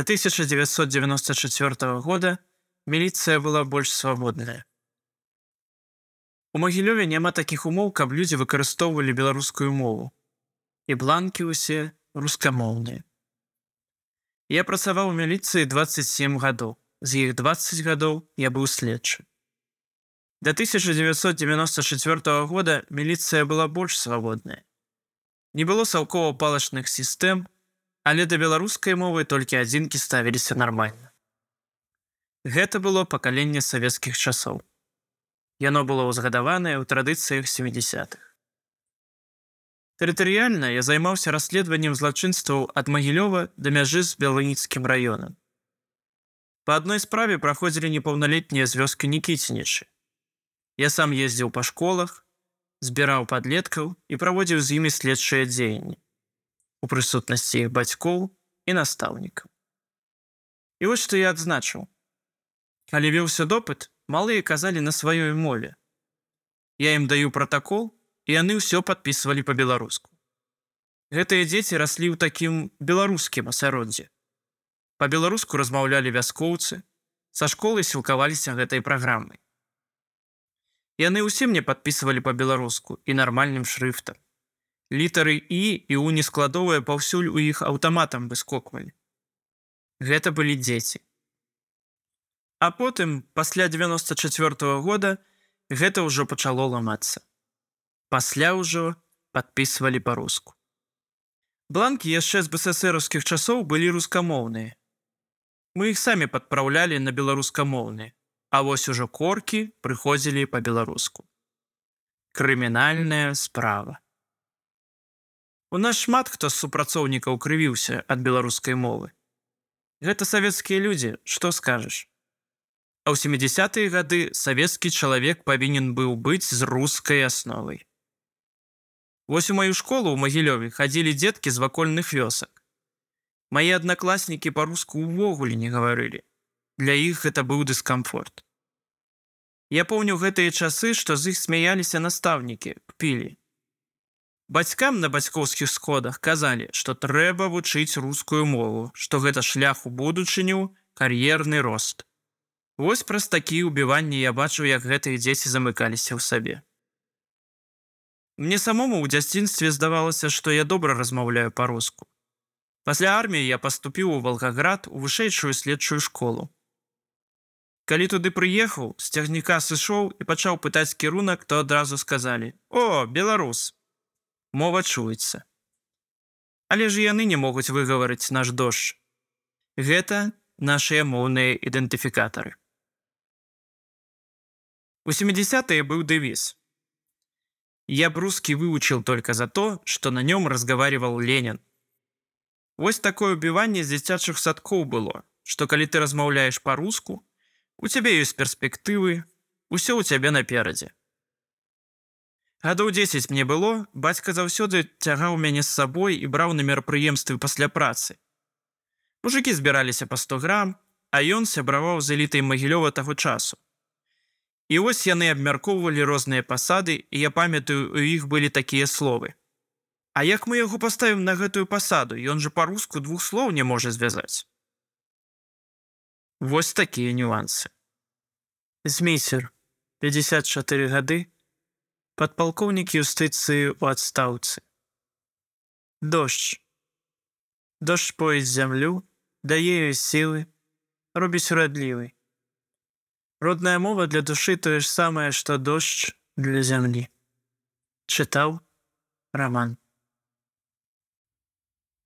До 1994 года міліцыя была больш свабодная. У Магілёве няма такіх умоў, каб людзі выкарыстоўвалі беларускую мову. І бланкі ўсе рускамоўныя. Я працаваў у міліцыі 27 гадоў. З іх 20 гадоў я быў следчы. До 1994 года міліцыя была больш свабодная. Не было саўкова палачных сістэм, але да беларускай мовы толькі адзінкі ставіліся нармальна. Гэта было пакаленне савецкіх часоў. Яно было ўзгадаванае ў традыцыях 70-х. Тэрытарыяльна я займаўся расследаваннем злачынстваў ад Магілёва да мяжы з белыніцкім раёнам. Па адной справе праходзілі непаўналетнія з вёскі Нікіцінічы. Я сам ездзіў па школах, збіраў падлеткаў і праводзіў з імі следчыя дзеянні у прысутнасці іх бацькоў і настаўнікаў. І вось што я адзначыў. Калі веўся допыт, малыя казалі на сваёй мове. Я ім даю пратакол, і яны ўсё падпісвалі па-беларуску. Гэтыя дзеці раслі ў такім беларускім асяроддзі. Па-беларуску размаўлялі вяскоўцы, са школы сілкаваліся гэтай праграмай. Яны ўсе мне падпісвалі па-беларуску і нармальным шрыфтам. Літары і і ў нескладовыя паўсюль у іх аўтаматам выскоквалі. Гэта былі дзеці. А потым, пасля 94 -го года, гэта ўжо пачало ламацца. Пасля ўжо падпісвалі па-руску. Бланкі яшчэ з бСсраўскіх часоў былі рускамоўныя. Мы іх самі падпраўлялі на беларускамоўныя А вось ужо коркі прыходзілі па-беларуску. Крымінальная справа. У нас шмат хто з супрацоўнікаў крывіўся ад беларускай мовы. Гэта савецкія людзі, што скажаш. А ў 70-е гады савецкі чалавек павінен быў быць з рускай асновай. Вось у маю школу ў магілёве хадзілі дзеткі з вакольных вёсак. Мае аднакласнікі па-руску ўвогуле не гаварылі для іх гэта быў дыскамфорт. Я помню гэтыя часы, што з іх смяяліся настаўнікі, пілі. Бацькам на бацькоўскіх сходах казалі, што трэба вучыць рускую мову, што гэта шлях у будучыню, кар'ерны рост. Вось праз такія ўбіванні я бачу, як гэтыя дзеці замыкаліся ў сабе. Мне самому ў дзяцінстве здавалася, што я добра размаўляю па-руску. Пасля арміі я паступіў у Волгаград у вышэйшую следчую школу. Калі туды прыехаў, з цягніка сышоў і пачаў пытаць кірунак, то адразу сказалі: « О, беларус! Мова чуецца. Але ж яны не могуць выгаварыць наш дождж. Гэта нашыя моўныя ідэнтыфікатары. У 70-е быў дэвіз. Я брускі вывучил только за то, што на нём разговаривал Ленін. Вось такое ўбіванне з дзіцячых садкоў было, што калі ты размаўляеш па-руску, У цябе ёсць перспектывы, усё ў цябе наперадзе. Гадоў 10 мне было, бацька заўсёды цягаў мяне з сабой і браў на мерапрыемствы пасля працы. Мужыкі збіраліся па 100 грам, а ён сябраваў з элітай магілёва таго часу. І вось яны абмяркоўвалі розныя пасады, і я памятаю, у іх былі такія словы. А як мы яго паставім на гэтую пасаду, ён жа па-руску двух слоў не можа звязаць. Вось такія нюансы. Змейсер 54 гады падпалкоўнік юстыцыі ў адстаўцы. Дождж. Дождж пояс зямлю, дае сілы, робіць урадлівай. Родная мова для душы тое ж самае, што дождж для зямлі. Чытаў раман.